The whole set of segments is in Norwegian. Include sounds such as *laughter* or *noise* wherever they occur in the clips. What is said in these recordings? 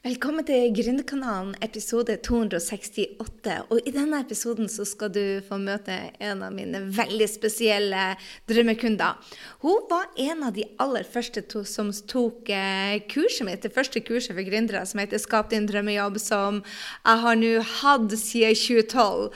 Velkommen til Gründerkanalen episode 268. Og I denne episoden så skal du få møte en av mine veldig spesielle drømmekunder. Hun var en av de aller første to, som tok eh, kurset mitt, det første kurset for gründere som heter Skap din drømmejobb, som jeg har nå hatt siden 2012.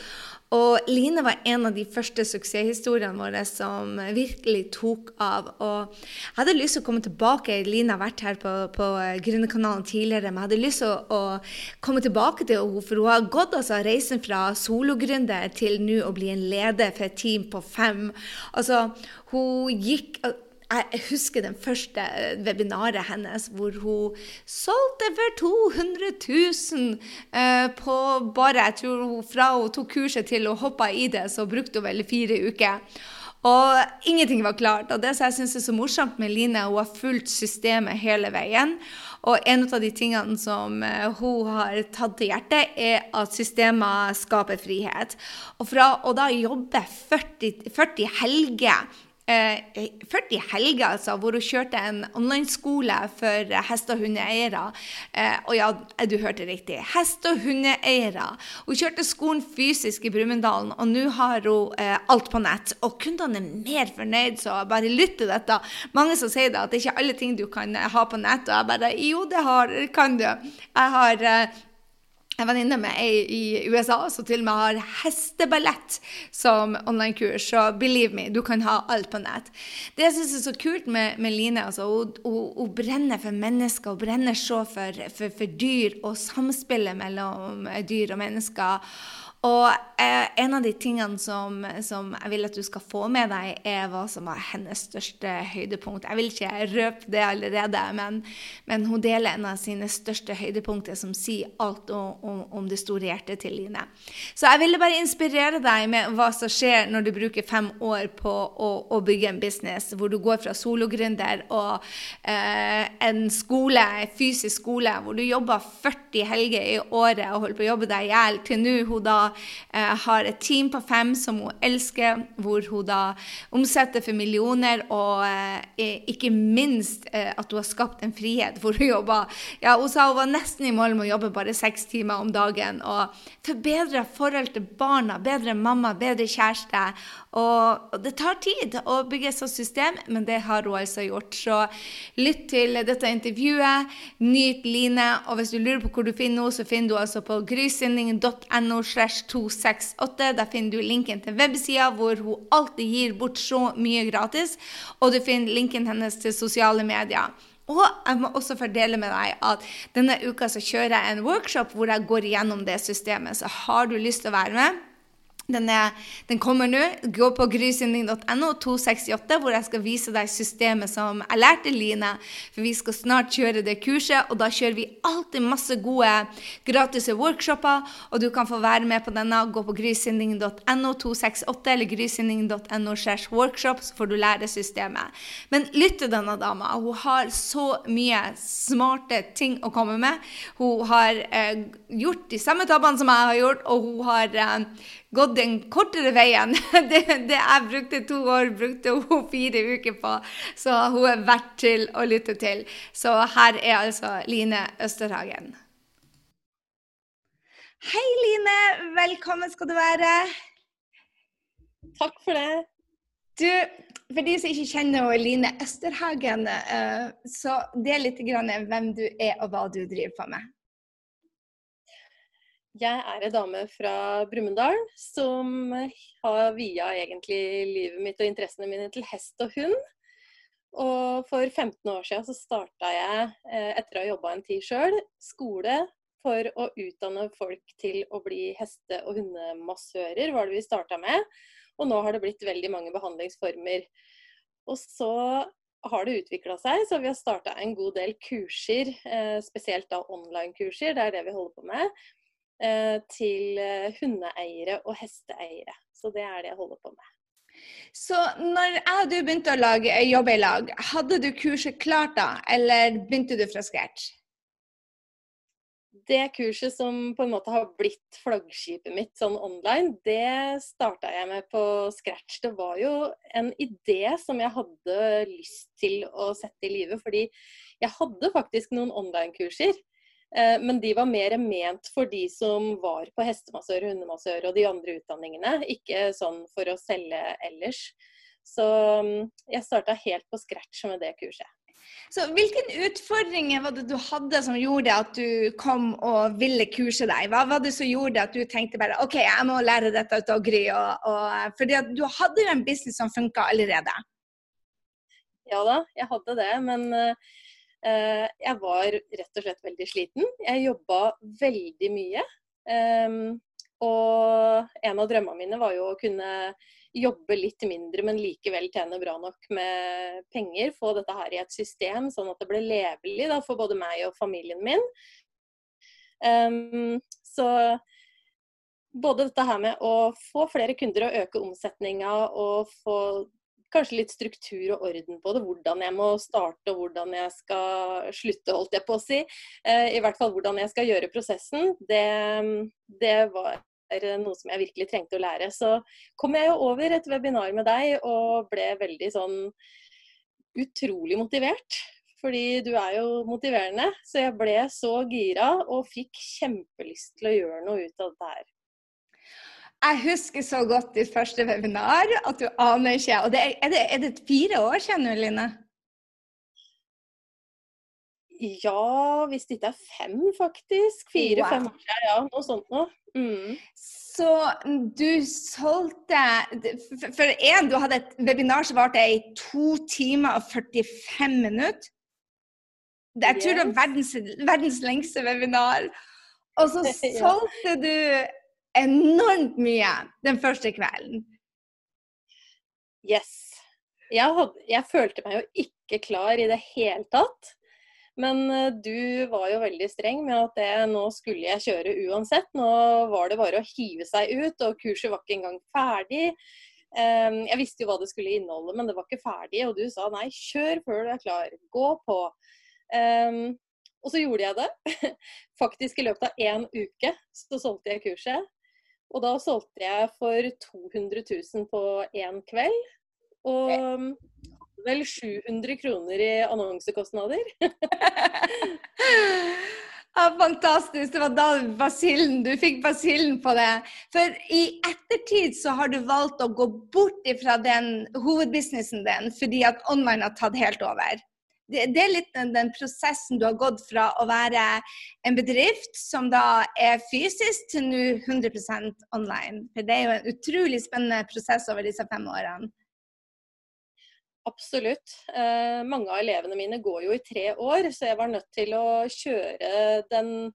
Og Line var en av de første suksesshistoriene våre som virkelig tok av. Og jeg hadde lyst til å komme tilbake. Line har vært her på, på Gründerkanalen tidligere. Men jeg hadde lyst til å, å komme tilbake til henne, for hun har gått altså reisen fra sologründer til nå å bli en leder for et team på fem. Altså, hun gikk jeg husker den første webinaret hennes hvor hun solgte for 200 000 eh, på bare jeg tror hun, Fra hun tok kurset til hun hoppa i det, så brukte hun vel fire uker. Og ingenting var klart. Og det som jeg syns er så morsomt med Line, hun har fulgt systemet hele veien. Og en av de tingene som eh, hun har tatt til hjertet, er at systemet skaper frihet. Og fra å da jobbe 40, 40 helger 40 i helger, altså, hvor hun kjørte en online-skole for hest- og hundeeiere. Eh, og ja, du hørte riktig. Hest- og hundeeiere. Hun kjørte skolen fysisk i Brumunddalen, og nå har hun eh, alt på nett. Og kundene er mer fornøyd, så bare lytt til dette. Mange som sier det, at det er ikke alle ting du kan ha på nett. Og jeg bare Jo, det har, kan du. Jeg har eh, en venninne med ei i USA som til og med har hesteballett som online-kurs. Så believe me, du kan ha alt på nett. Det jeg syns er så kult med, med Line, altså, hun, hun, hun, brenner for mennesker. Hun brenner så for, for, for dyr og samspillet mellom dyr og mennesker. Og eh, en av de tingene som, som, jeg vil at du skal få med deg, er hva som var hennes største høydepunkt. Jeg vil ikke røpe det allerede, men, men hun deler en av sine største høydepunkter som sier alt om, om, om, det store hjertet til Line. Så jeg ville bare inspirere deg med hva som skjer når du bruker fem år på å, å bygge en business, hvor du går fra sologründer og eh, en skole, en fysisk skole, hvor du jobber 40 helger i året og holder på å jobbe deg i hjel, til nå hun da eh, har et team på fem som hun elsker, hvor hun da omsetter for millioner, og eh, ikke minst eh, at hun har skapt en frihet hvor hun jobber ja, Hun sa hun var nesten i mål med å jobbe bare seks timer om dagen. Og forbedre forhold til barna, bedre mamma, bedre kjæreste. Og, og det tar tid å bygge et sånt system, men det har hun altså gjort. Så lytt til dette intervjuet. Nyt Line. Og hvis du lurer på hvor du finner henne, så finner du altså på grysynding.no slash 268. Der finner du linken til websida hvor hun alltid gir bort så mye gratis. Og du finner linken hennes til sosiale medier. Og jeg må også fordele med deg at denne uka så kjører jeg en workshop hvor jeg går igjennom det systemet. Så har du lyst til å være med, den, er, den, kommer nå. Gå på grysynding.no 268, hvor jeg skal vise deg systemet som jeg lærte Line. For vi skal snart kjøre det kurset, og da kjører vi alltid masse gode gratis workshoper. Og du kan få være med på denne. Gå på grysynding.no 268 eller grysynding.no workshop, så får du lære systemet. Men lytt til denne dama. Hun har så mye smarte ting å komme med. Hun har eh, gjort de samme tabbene som jeg har gjort, og hun har eh, gått den kortere veien. *laughs* Det, det, jeg brukte to år, brukte hun fire uker på. Så hun er verdt til å lytte til. Så her er altså Line Østerhagen. Hei, Line. Velkommen skal du være. Takk for det. Du, for de som ikke kjenner Line Østerhagen, eh, så del litt hvem du er og hva du driver på med. Jeg er ei dame fra Brumunddal som har via egentlig livet mitt og interessene mine til hest og hund. Og for 15 år siden så starta jeg, eh, etter å ha jobba en tid sjøl, skole for å utdanne folk til å bli heste- og hundemassører, var det vi starta med. Og nå har det blitt veldig mange behandlingsformer. Og så har det utvikla seg, så vi har starta en god del kurser, eh, spesielt da online-kurser, det er det vi holder på med til eh, hundeeiere og hesteeiere. Så det er det jeg holder på med. Så når jeg og du begynte å lage, eh, jobbe i lag, hadde du kurset klart da, eller begynte du fra scratch? Det kurset som på en måte har blitt flaggskipet mitt sånn online, det starta jeg med på scratch. Det var jo en idé som jeg hadde lyst til å sette i live, fordi jeg hadde faktisk noen online-kurser Eh, men de var mer ment for de som var på hestemassør, hundemassør og de andre utdanningene, ikke sånn for å selge ellers. Så mm, jeg starta helt på scratch med det kurset. Så Hvilke utfordringer var det du hadde som gjorde at du kom og ville kurse deg? Hva var det som gjorde at du tenkte bare OK, jeg må lære dette ut av Gry? Og, og, fordi at du hadde jo en business som funka allerede. Ja da, jeg hadde det. Men uh, jeg var rett og slett veldig sliten. Jeg jobba veldig mye. Um, og en av drømmene mine var jo å kunne jobbe litt mindre, men likevel tjene bra nok med penger. Få dette her i et system, sånn at det ble levelig da, for både meg og familien min. Um, så både dette her med å få flere kunder og øke omsetninga og få kanskje litt struktur og orden på det. Hvordan jeg må starte og hvordan jeg skal slutte, holdt jeg på å si. Eh, I hvert fall hvordan jeg skal gjøre prosessen. Det, det var noe som jeg virkelig trengte å lære. Så kom jeg jo over et webinar med deg og ble veldig sånn utrolig motivert. Fordi du er jo motiverende. Så jeg ble så gira og fikk kjempelyst til å gjøre noe ut av dette her. Jeg husker så godt ditt første webinar at du aner ikke. Og det er, er, det, er, det, fire år siden, Line? Ja, hvis det ikke er fem, faktisk. Fire-fem wow. år siden, ja. Noe sånt noe. Mm. Så du solgte For én, du hadde et webinar som varte i to timer og 45 minutter. Jeg tror det var verdens, verdens lengste webinar. Og så *laughs* solgte du enormt mye den første kvelden. Yes. Jeg, hadde, jeg følte meg jo ikke klar i det hele tatt. Men eh, du var jo veldig streng med at det, nå skulle jeg kjøre uansett. Nå var det bare å hive seg ut, og kurset var ikke engang ferdig. Ehm, jeg visste jo hva det skulle inneholde, men det var ikke ferdig. Og du sa nei, kjør før du er klar. Gå på. Ehm, og så gjorde jeg det. *laughs* Faktisk i løpet av én uke så solgte jeg kurset. Og da solgte jeg for 200 000 på én kveld. Og vel 700 kroner i annonsekostnader. *laughs* ja, fantastisk. Det var da basillen, du fikk basillen på det. For i ettertid så har du valgt å gå bort fra den hovedbusinessen din fordi at online har tatt helt over. Det, det, er litt den, den, prosessen du har gått fra å være en bedrift som da er fysisk, til nå 100% online. For det er jo en utrolig spennende prosess over disse fem årene. Absolutt. Eh, mange av elevene mine går jo i tre år, så jeg var nødt til å kjøre den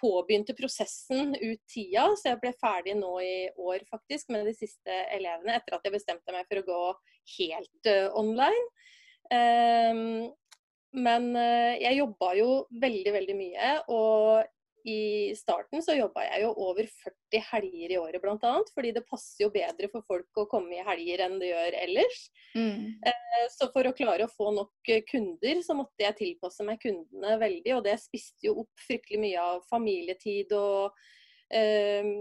påbegynte prosessen ut tida. Så jeg ble ferdig nå i år faktisk med de siste elevene, etter at jeg bestemte meg for å gå helt uh, online. Um, men uh, jeg jobba jo veldig, veldig mye. Og i starten så jobba jeg jo over 40 helger i året bl.a. Fordi det passer jo bedre for folk å komme i helger enn det gjør ellers. Mm. Eh, så for å klare å få nok kunder, så måtte jeg tilpasse meg kundene veldig. Og det spiste jo opp fryktelig mye av familietid og eh,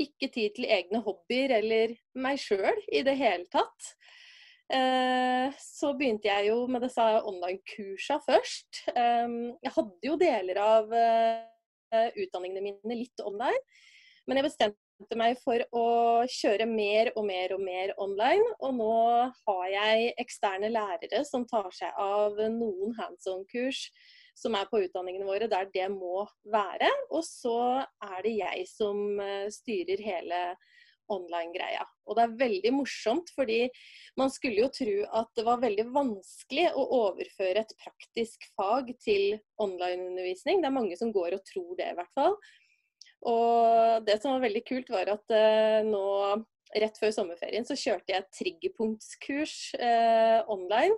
ikke tid til egne hobbyer eller meg sjøl i det hele tatt. Eh, så begynte jeg jo med disse online-kursa først. Jeg hadde jo deler av eh, utdanningene mine litt online. Men jeg bestemte meg for å kjøre mer og mer og mer online. Og nå har jeg eksterne lærere som tar seg av noen hands on-kurs som er på utdanningene våre, der det må være. Og så er det jeg som eh, styrer hele online-greia. Og det er veldig morsomt, fordi man skulle jo tro at det var veldig vanskelig å overføre et praktisk fag til online-undervisning. Det er mange som går og tror det, i hvert fall. Og det som var veldig kult, var at eh, nå rett før sommerferien så kjørte jeg triggerpunktskurs eh, online.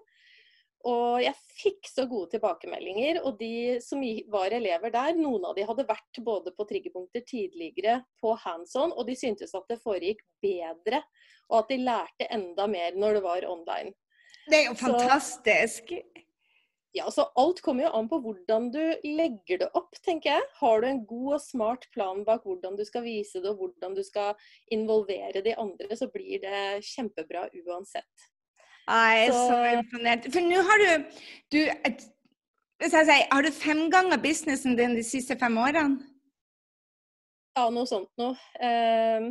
Og jeg fikk så gode tilbakemeldinger. Og de som var elever der, noen av de hadde vært både på triggerpunkter tidligere på hands on, og de syntes at det foregikk bedre. Og at de lærte enda mer når det var online. Det er jo fantastisk. Så, ja, så Alt kommer jo an på hvordan du legger det opp, tenker jeg. Har du en god og smart plan bak hvordan du skal vise det, og hvordan du skal involvere de andre, så blir det kjempebra uansett. Jeg er så, så imponert. For nå har du, du et, Hvis jeg sier, Har du femganga businessen din de siste fem årene? Ja, noe sånt noe. Eh,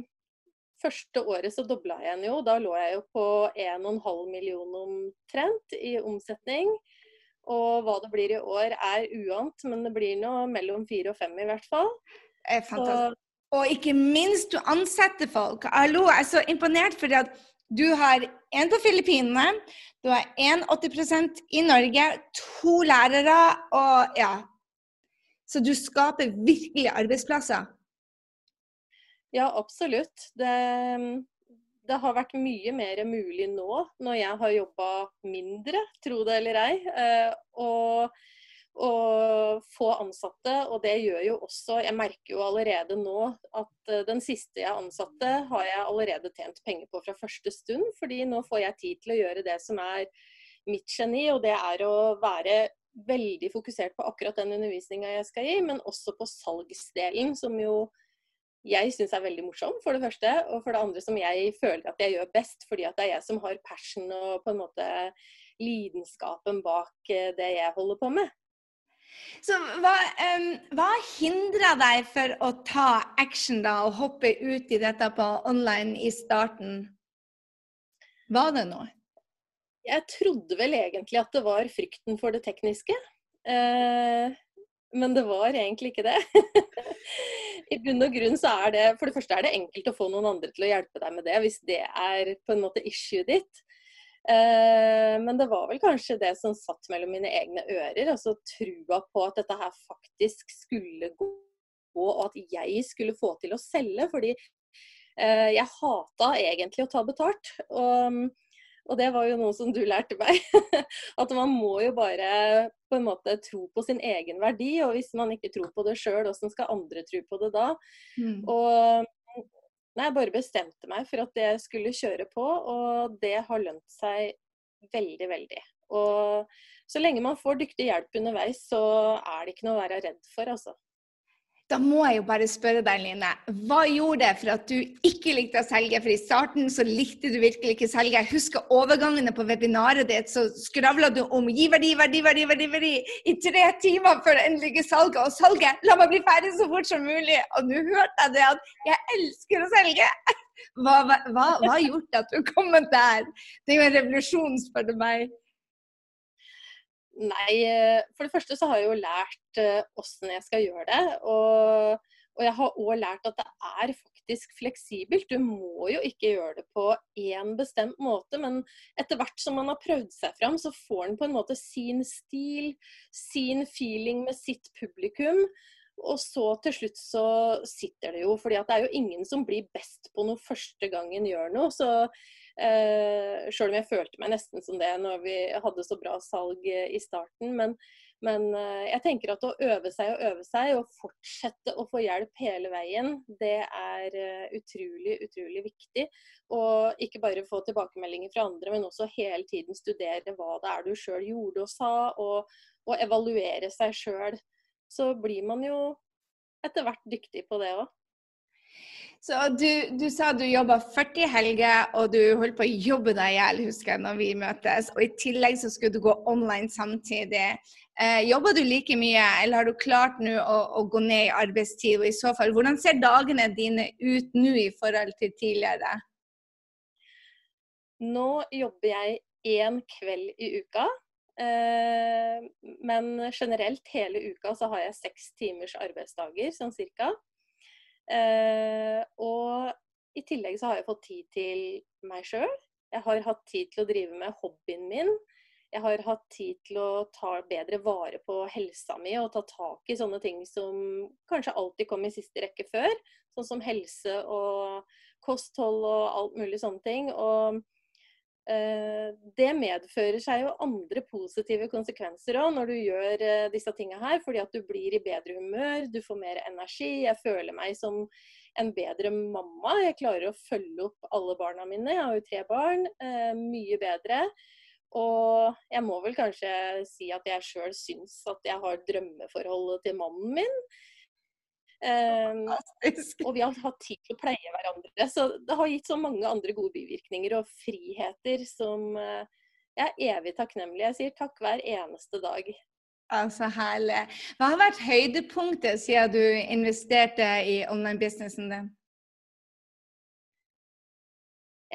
første året så dobla jeg den jo. Da lå jeg jo på 1,5 million omtrent i omsetning. Og hva det blir i år er uant, men det blir nå mellom fire og fem i hvert fall. Så... Og ikke minst, du ansetter folk. Hallo, jeg er så imponert fordi at du har en på Filippinene, du har 81% i Norge, to lærere og ja. Så du skaper virkelig arbeidsplasser. Ja, absolutt. Det, det har vært mye mer mulig nå når jeg har jobba mindre, tro det eller ei. Eh, og, og få ansatte. Og det gjør jo også Jeg merker jo allerede nå at eh, den siste jeg ansatte, har jeg allerede tjent penger på fra første stund. Fordi nå får jeg tid til å gjøre det som er mitt geni, og det er å være veldig fokusert på akkurat den undervisninga jeg skal gi, men også på salgsdelen, som jo jeg syns er veldig morsom, for det første. Og for det andre som jeg føler at jeg gjør best, fordi at det er jeg som har passion og på en måte lidenskapen bak eh, det jeg holder på med. Så hva, um, hva hindra deg for å ta action da, og hoppe ut i dette på online i starten? Var det noe? Jeg trodde vel egentlig at det var frykten for det tekniske. Eh, men det var egentlig ikke det. *laughs* I bunn og grunn så er det For det første er det enkelt å få noen andre til å hjelpe deg med det, hvis det er på en måte issue ditt. Eh, men det var vel kanskje det som satt mellom mine egne ører. Altså trua på at dette her faktisk skulle gå, og at jeg skulle få til å selge. Fordi eh, jeg hata egentlig å ta betalt. Og og det var jo noe som du lærte meg. *laughs* At man må jo bare på en måte tro på sin egen verdi. Og hvis man ikke tror på det sjøl, hvordan skal andre tro på det da? Mm. Og nei, jeg bare bestemte meg for at jeg skulle kjøre på, og det har lønt seg veldig, veldig. Og så lenge man får dyktig hjelp underveis, så er det ikke noe å være redd for, altså. Da må jeg jo bare spørre deg, Line. Hva gjorde det for at du ikke likte å selge? For i starten så likte du virkelig ikke selge. Jeg husker overgangene på webinaret ditt, så skravla du om gi verdi, verdi, verdi, verdi, verdi i tre timer før det endelige salget. Og salget, la meg bli ferdig så fort som mulig. Og nå hørte jeg det at jeg elsker å selge. Hva har gjort at du kom der? Det er jo en revolusjon, spør du meg. Nei, eh, for det første så har jeg jo lært åssen eh, jeg skal gjøre det. Og, og jeg har òg lært at det er faktisk fleksibelt. Du må jo ikke gjøre det på én bestemt måte, men etter hvert som man har prøvd seg fram, så får en på en måte sin stil, sin feeling med sitt publikum. Og så til slutt så sitter det jo, fordi det er jo ingen som blir best på noe første gangen gjør noe. Så Eh, Sjøl om jeg følte meg nesten som det når vi hadde så bra salg eh, i starten. Men, men eh, jeg tenker at å øve seg og øve seg, og fortsette å få hjelp hele veien, det er eh, utrolig, utrolig viktig. Og ikke bare få tilbakemeldinger fra andre, men også hele tiden studere hva det er du sjøl gjorde og sa, og, og evaluere seg sjøl. Så blir man jo etter hvert dyktig på det òg. Så du, du sa du jobba 40 helger, og du holdt på å jobbe deg i hjel, husker jeg, når vi møtes. Og i tillegg så skulle du gå online samtidig. Eh, jobber du like mye, eller har du klart nå å, å, gå ned i arbeidstid? Og i så fall, hvordan ser dagene dine ut nå i forhold til tidligere? Nå jobber jeg én kveld i uka. Eh, men generelt hele uka så har jeg seks timers arbeidsdager, sånn cirka. Eh, og i tillegg så har jeg fått tid til meg sjøl. Jeg har hatt tid til å drive med hobbyen min. Jeg har hatt tid til å ta bedre vare på helsa mi og ta tak i sånne ting som kanskje alltid kom i siste rekke før. Sånn som helse og kosthold og alt mulig sånne ting. Og det medfører seg jo andre positive konsekvenser òg når du gjør eh, disse tinga her. Fordi at du blir i bedre humør, du får mer energi. Jeg føler meg som en bedre mamma. Jeg klarer å følge opp alle barna mine. Jeg har jo tre barn. Eh, mye bedre. Og jeg må vel kanskje si at jeg sjøl syns at jeg har drømmeforholdet til mannen min. Um, og vi har hatt tid til å pleie hverandre. Så det har gitt så mange andre gode bivirkninger og friheter som uh, jeg er evig takknemlig. Jeg sier takk hver eneste dag. Altså herlig. Hva har vært høydepunktet siden du investerte i online-businessen din?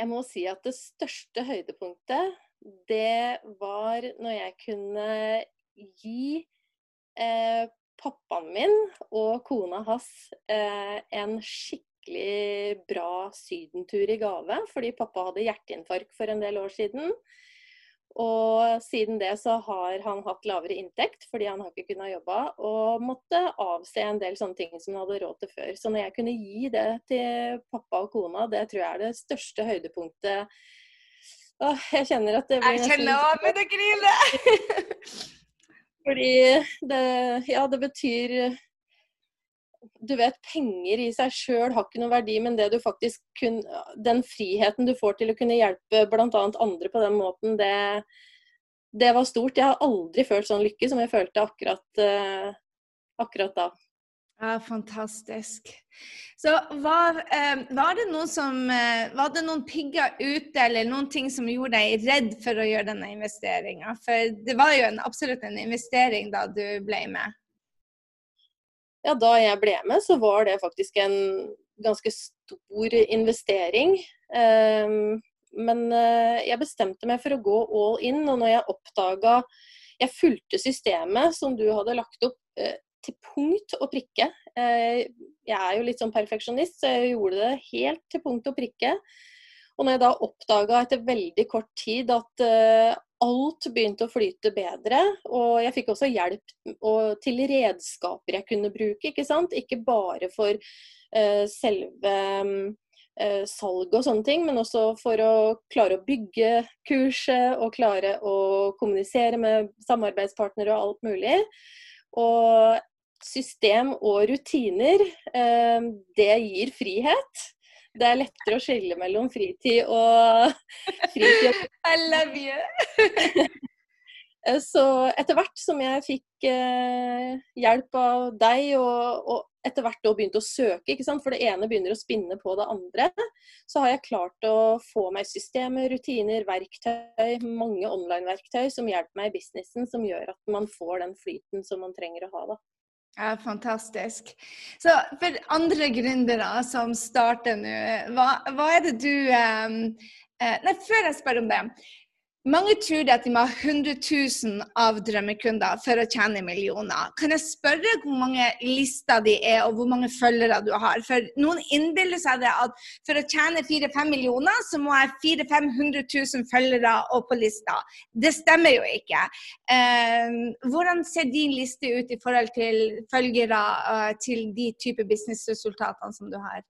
Jeg må si at det største høydepunktet, det var når jeg kunne gi eh, pappaen min og kona hans eh, en skikkelig bra sydentur i gave. Fordi pappa hadde hjerteinfarkt for en del år siden. Og siden det så har han hatt lavere inntekt fordi han har ikke kunnet jobbe, og måtte avse en del sånne ting som han hadde råd til før. Så når jeg kunne gi det til pappa og kona, det tror jeg er det største høydepunktet. Åh, jeg kjenner at det blir Jeg kjenner òg, men det griner! *laughs* fordi det Ja, det betyr du vet, penger i seg sjøl har ikke noe verdi, men det du faktisk kun, den friheten du får til å kunne hjelpe bl.a. andre på den måten, det, det, var stort. Jeg har aldri følt sånn lykke som jeg følte akkurat, uh, akkurat da. Ja, fantastisk. Så var, eh, var, det noen som eh, Var det noen pigger ute, eller noen ting som gjorde deg redd for å gjøre denne investeringa? For det var jo en, absolutt en investering da du ble med ja, da jeg ble med, så var det faktisk en ganske stor investering. Um, men uh, jeg bestemte meg for å gå all in, og når jeg oppdaga Jeg fulgte systemet som du hadde lagt opp til punkt og prikke. Uh, jeg er jo litt sånn perfeksjonist, så jeg gjorde det helt til punkt og prikke. Og når jeg da oppdaga etter veldig kort tid at alt begynte å flyte bedre. Og jeg fikk også hjelp til redskaper jeg kunne bruke. Ikke sant? Ikke bare for uh, selve salg og sånne ting, men også for å klare å bygge kurset og klare å kommunisere med samarbeidspartnere og alt mulig. Og system og rutiner, uh, det gir frihet det er lettere å skille mellom fritid og *laughs* fritid. I love you! *laughs* Så etter hvert som jeg fikk eh, hjelp av deg, og, og, etter hvert da begynte å søke, for det ene begynner å spinne på det andre, så har jeg klart å få meg systemer, rutiner, verktøy, mange online-verktøy som hjelper meg i businessen, som gjør at man får den flyten som man trenger å ha. da. Ja, fantastisk. Så for andre gründere som starter nå, hva, hva, er det du um, Nei, før jeg spør om det. Mange tror at de må ha 100 000 av drømmekunder for å tjene millioner. Kan jeg spørre hvor mange lister de er, og hvor mange følgere du har? For noen innbiller seg det at for å tjene 4-5 millioner, så må jeg ha 400 000 følgere og på lista. Det stemmer jo ikke. Eh, hvordan ser din liste ut i forhold til følgere uh, til de type businessresultatene som du har?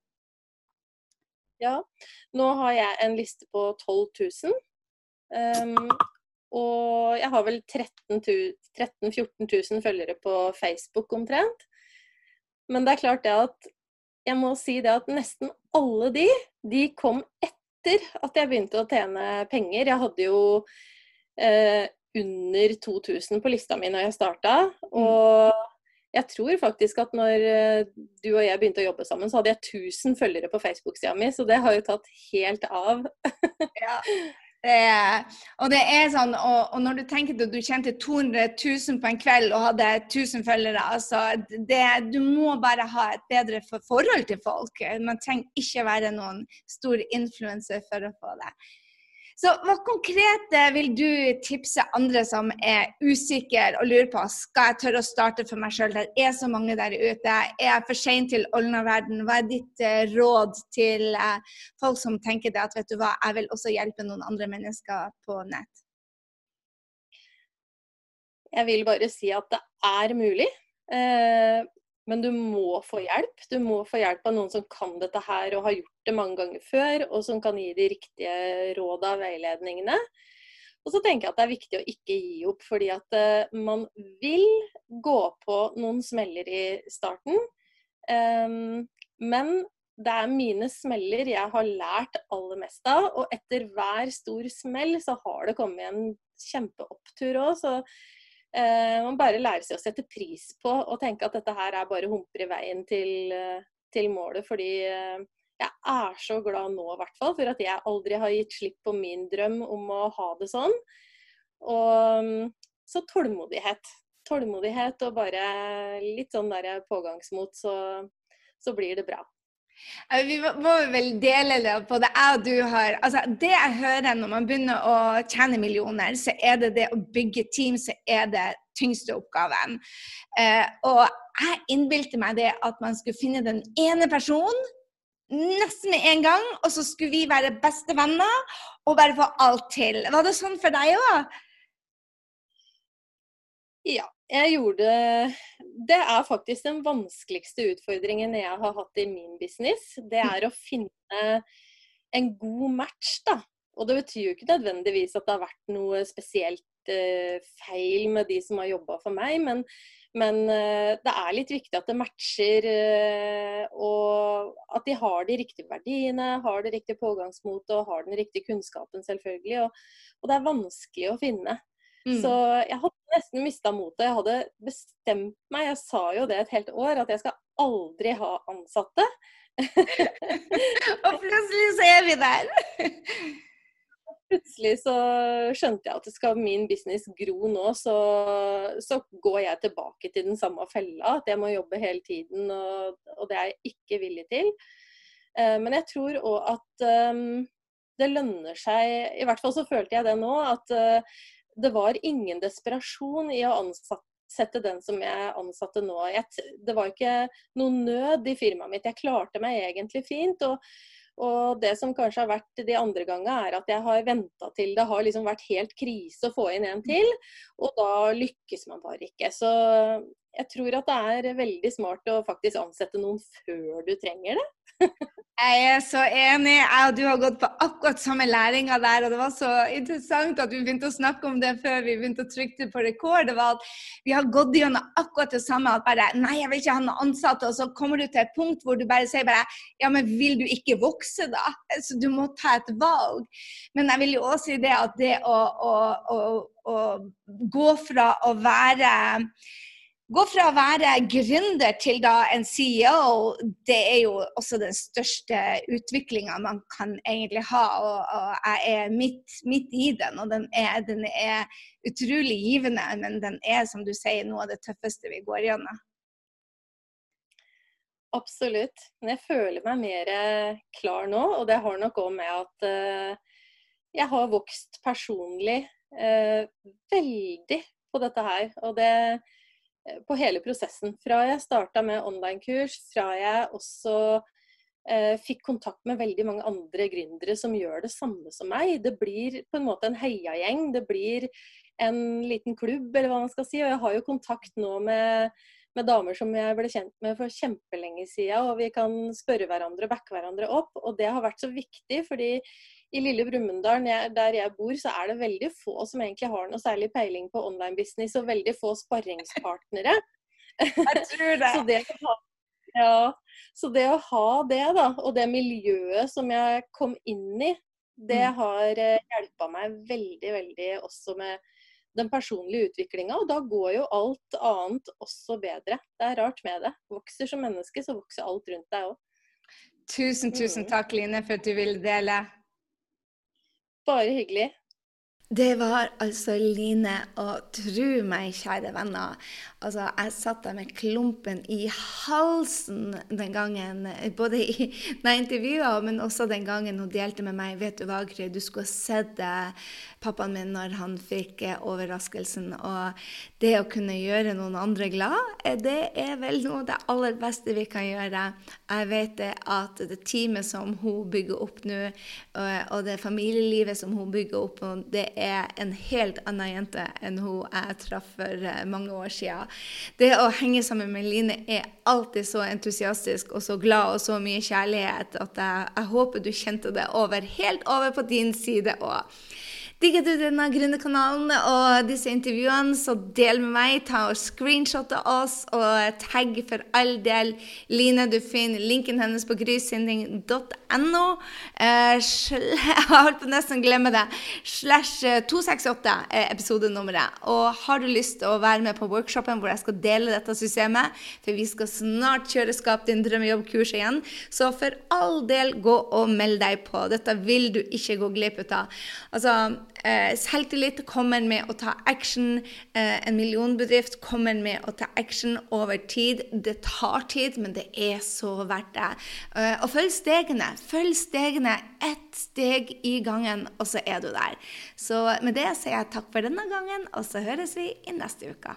Ja, nå har jeg en liste på 12 000. Um, og jeg har vel 13 000-14 000 følgere på Facebook omtrent. Men det er klart det at jeg må si det at nesten alle de, de kom etter at jeg begynte å tjene penger. Jeg hadde jo eh, under 2000 på lista mi når jeg starta. Mm. Og jeg tror faktisk at når eh, du og jeg begynte å jobbe sammen, så hadde jeg 1000 følgere på Facebook-sida mi, så det har jo tatt helt av. ja. *laughs* Eh, og det er sånn, og, og, når du tenker at du tjente 200 000 på en kveld og hadde 1000 følgere, altså det, Du må bare ha et bedre forhold til folk. Man trenger ikke være noen stor influenser for å få det. Så hva konkret vil du tipse andre som er usikre og lurer på skal jeg tørre å starte for meg sjøl? Det er så mange der ute. Er jeg for sein til Olna-verden? Hva er ditt eh, råd til eh, folk som tenker det at vet du hva, jeg vil også hjelpe noen andre mennesker på nett? Jeg vil bare si at det er mulig. Men du må få hjelp. Du må få hjelp av noen som kan dette her og har gjort det mange ganger før, og som kan gi de riktige råda og veiledningene. Og så tenker jeg at det er viktig å ikke gi opp, fordi at uh, man vil gå på noen smeller i starten. Um, men det er mine smeller jeg har lært aller mest av, og etter hver stor smell så har det kommet en kjempeopptur òg. Så man bare lærer seg å sette pris på og tenke at dette her er bare humper i veien til, eh, til målet. Fordi eh, jeg er så glad nå, i hvert fall, for at jeg aldri har gitt slipp på min drøm om å ha det sånn. Og så tålmodighet. tålmodighet og bare litt sånn der pågangsmot, så, så blir det bra. Vi må vel dele det opp, det jeg og du har altså Det jeg hører når man begynner å tjene millioner, så er det det å bygge team så er det tyngste oppgaven. Eh, og jeg innbilte meg det at man skulle finne den ene personen nesten med en gang, og så skulle vi være bestevenner og bare få alt til. Var det sånn for deg òg? Ja, jeg gjorde Det er faktisk den vanskeligste utfordringen jeg har hatt i min business. Det er å finne en god match, da. Og det betyr jo ikke nødvendigvis at det har vært noe spesielt uh, feil med de som har jobba for meg, men men uh, det er litt viktig at det matcher, uh, og at de har de riktige verdiene, har det riktige pågangsmotet og har den riktige kunnskapen, selvfølgelig. Og, og det er vanskelig å finne. Mm. Så jeg hadde nesten mista motet. Jeg hadde bestemt meg, jeg sa jo det et helt år, at jeg skal aldri ha ansatte. og plutselig så er vi der. *laughs* plutselig så skjønte jeg at det skal min business gro nå, så, så, går jeg tilbake til den samme fella. At jeg må jobbe hele tiden, og, og det er jeg ikke villig til. Uh, men jeg tror òg at um, det lønner seg I hvert fall så følte jeg det nå, at uh, det var ingen desperasjon i å ansette den som jeg ansatte nå. Jeg, det var ikke noe nød i firmaet mitt. Jeg klarte meg egentlig fint. og og det som kanskje har vært de andre gangene, er at jeg har venta til det har liksom vært helt krise å få inn en til. Og da lykkes man bare ikke. Så jeg tror at det er veldig smart å faktisk ansette noen før du trenger det. Jeg er så enig. Jeg og du har gått på akkurat samme læringa der. Og det var så interessant at vi begynte å snakke om det før vi begynte å trykke på rekord. Det var at vi har gått gjennom akkurat det samme. At bare Nei, jeg vil ikke ha noen ansatte. Og så kommer du til et punkt hvor du bare sier bare Ja, men vil du ikke vokse, da? Så du må ta et valg. Men jeg vil jo også si det at det å, å, å, å gå fra å være gå fra å være gründer til da en CEO, det er jo også den største utviklinga man kan egentlig ha. Og, og jeg er midt, midt, i den, og den er, den er, utrolig givende. Men den er, som du sier, noe av det tøffeste vi går gjennom. Absolutt. Men jeg føler meg mer klar nå, og det har nok òg med at uh, jeg har vokst personlig uh, veldig på dette her. Og det Eh, på hele prosessen. Fra jeg starta med online-kurs, fra jeg også eh, fikk kontakt med veldig mange andre gründere som gjør det samme som meg. Det blir på en måte en heiagjeng. Det blir en liten klubb, eller hva man skal si. Og jeg har jo kontakt nå med, med damer som jeg ble kjent med for kjempelenge siden, og vi kan spørre hverandre og backe hverandre opp. Og det har vært så viktig, fordi i lille Brumunddal, der jeg bor, så er det veldig få som egentlig har noe særlig peiling på online business, og veldig få sparringspartnere. Jeg tror det. *laughs* så, det ha, ja, så det å ha det, da, og det miljøet som jeg kom inn i, det mm. har eh, hjelpa meg veldig, veldig også med den personlige utviklinga. Og da går jo alt annet også bedre. Det er rart med det. Vokser som menneske, så vokser alt rundt deg òg. Tusen, tusen mm. takk, Line, for at du ville dele. Bare hyggelig. Det var altså Line, og tru meg, kjære venner, altså jeg satt der med klumpen i halsen den gangen, både i *laughs* når jeg intervjua, men også den gangen hun delte med meg Vet du hva, Gry, du skulle sett pappaen min når han fikk eh, overraskelsen. Og det å kunne gjøre noen andre glad, eh, det er vel noe av det aller beste vi kan gjøre. Jeg vet at det teamet som hun bygger opp nå, og det familielivet som hun bygger opp det er en helt annen jente enn hun jeg traff for eh, mange år siden. Det å henge sammen med Line er alltid så entusiastisk og så glad og så mye kjærlighet at jeg, jeg håper du kjente det over, helt over på din side òg. Digger du denne gründerkanalen og disse intervjuene, så del med meg. Ta og screenshotte oss, og tagg for all del Line. Du finner linken hennes på grysynding.no. Uh, *laughs* jeg holdt på nesten å glemme det. Slash 268 er episodenummeret. Og har du lyst til å være med på workshopen hvor jeg skal dele dette systemet, for vi skal snart kjøre Skap din drømmejobb-kurs igjen, så for all del gå og meld deg på. Dette vil du ikke gå glipp av. Altså, eh, selvtillit kommer med å ta action. Eh, en millionbedrift kommer med å ta action over tid. Det tar tid, men det er så verdt det. Eh, og følg stegene. Følg stegene ett steg i gangen, og så er du der. Så med det sier jeg takk for denne gangen, og så høres vi i neste uke.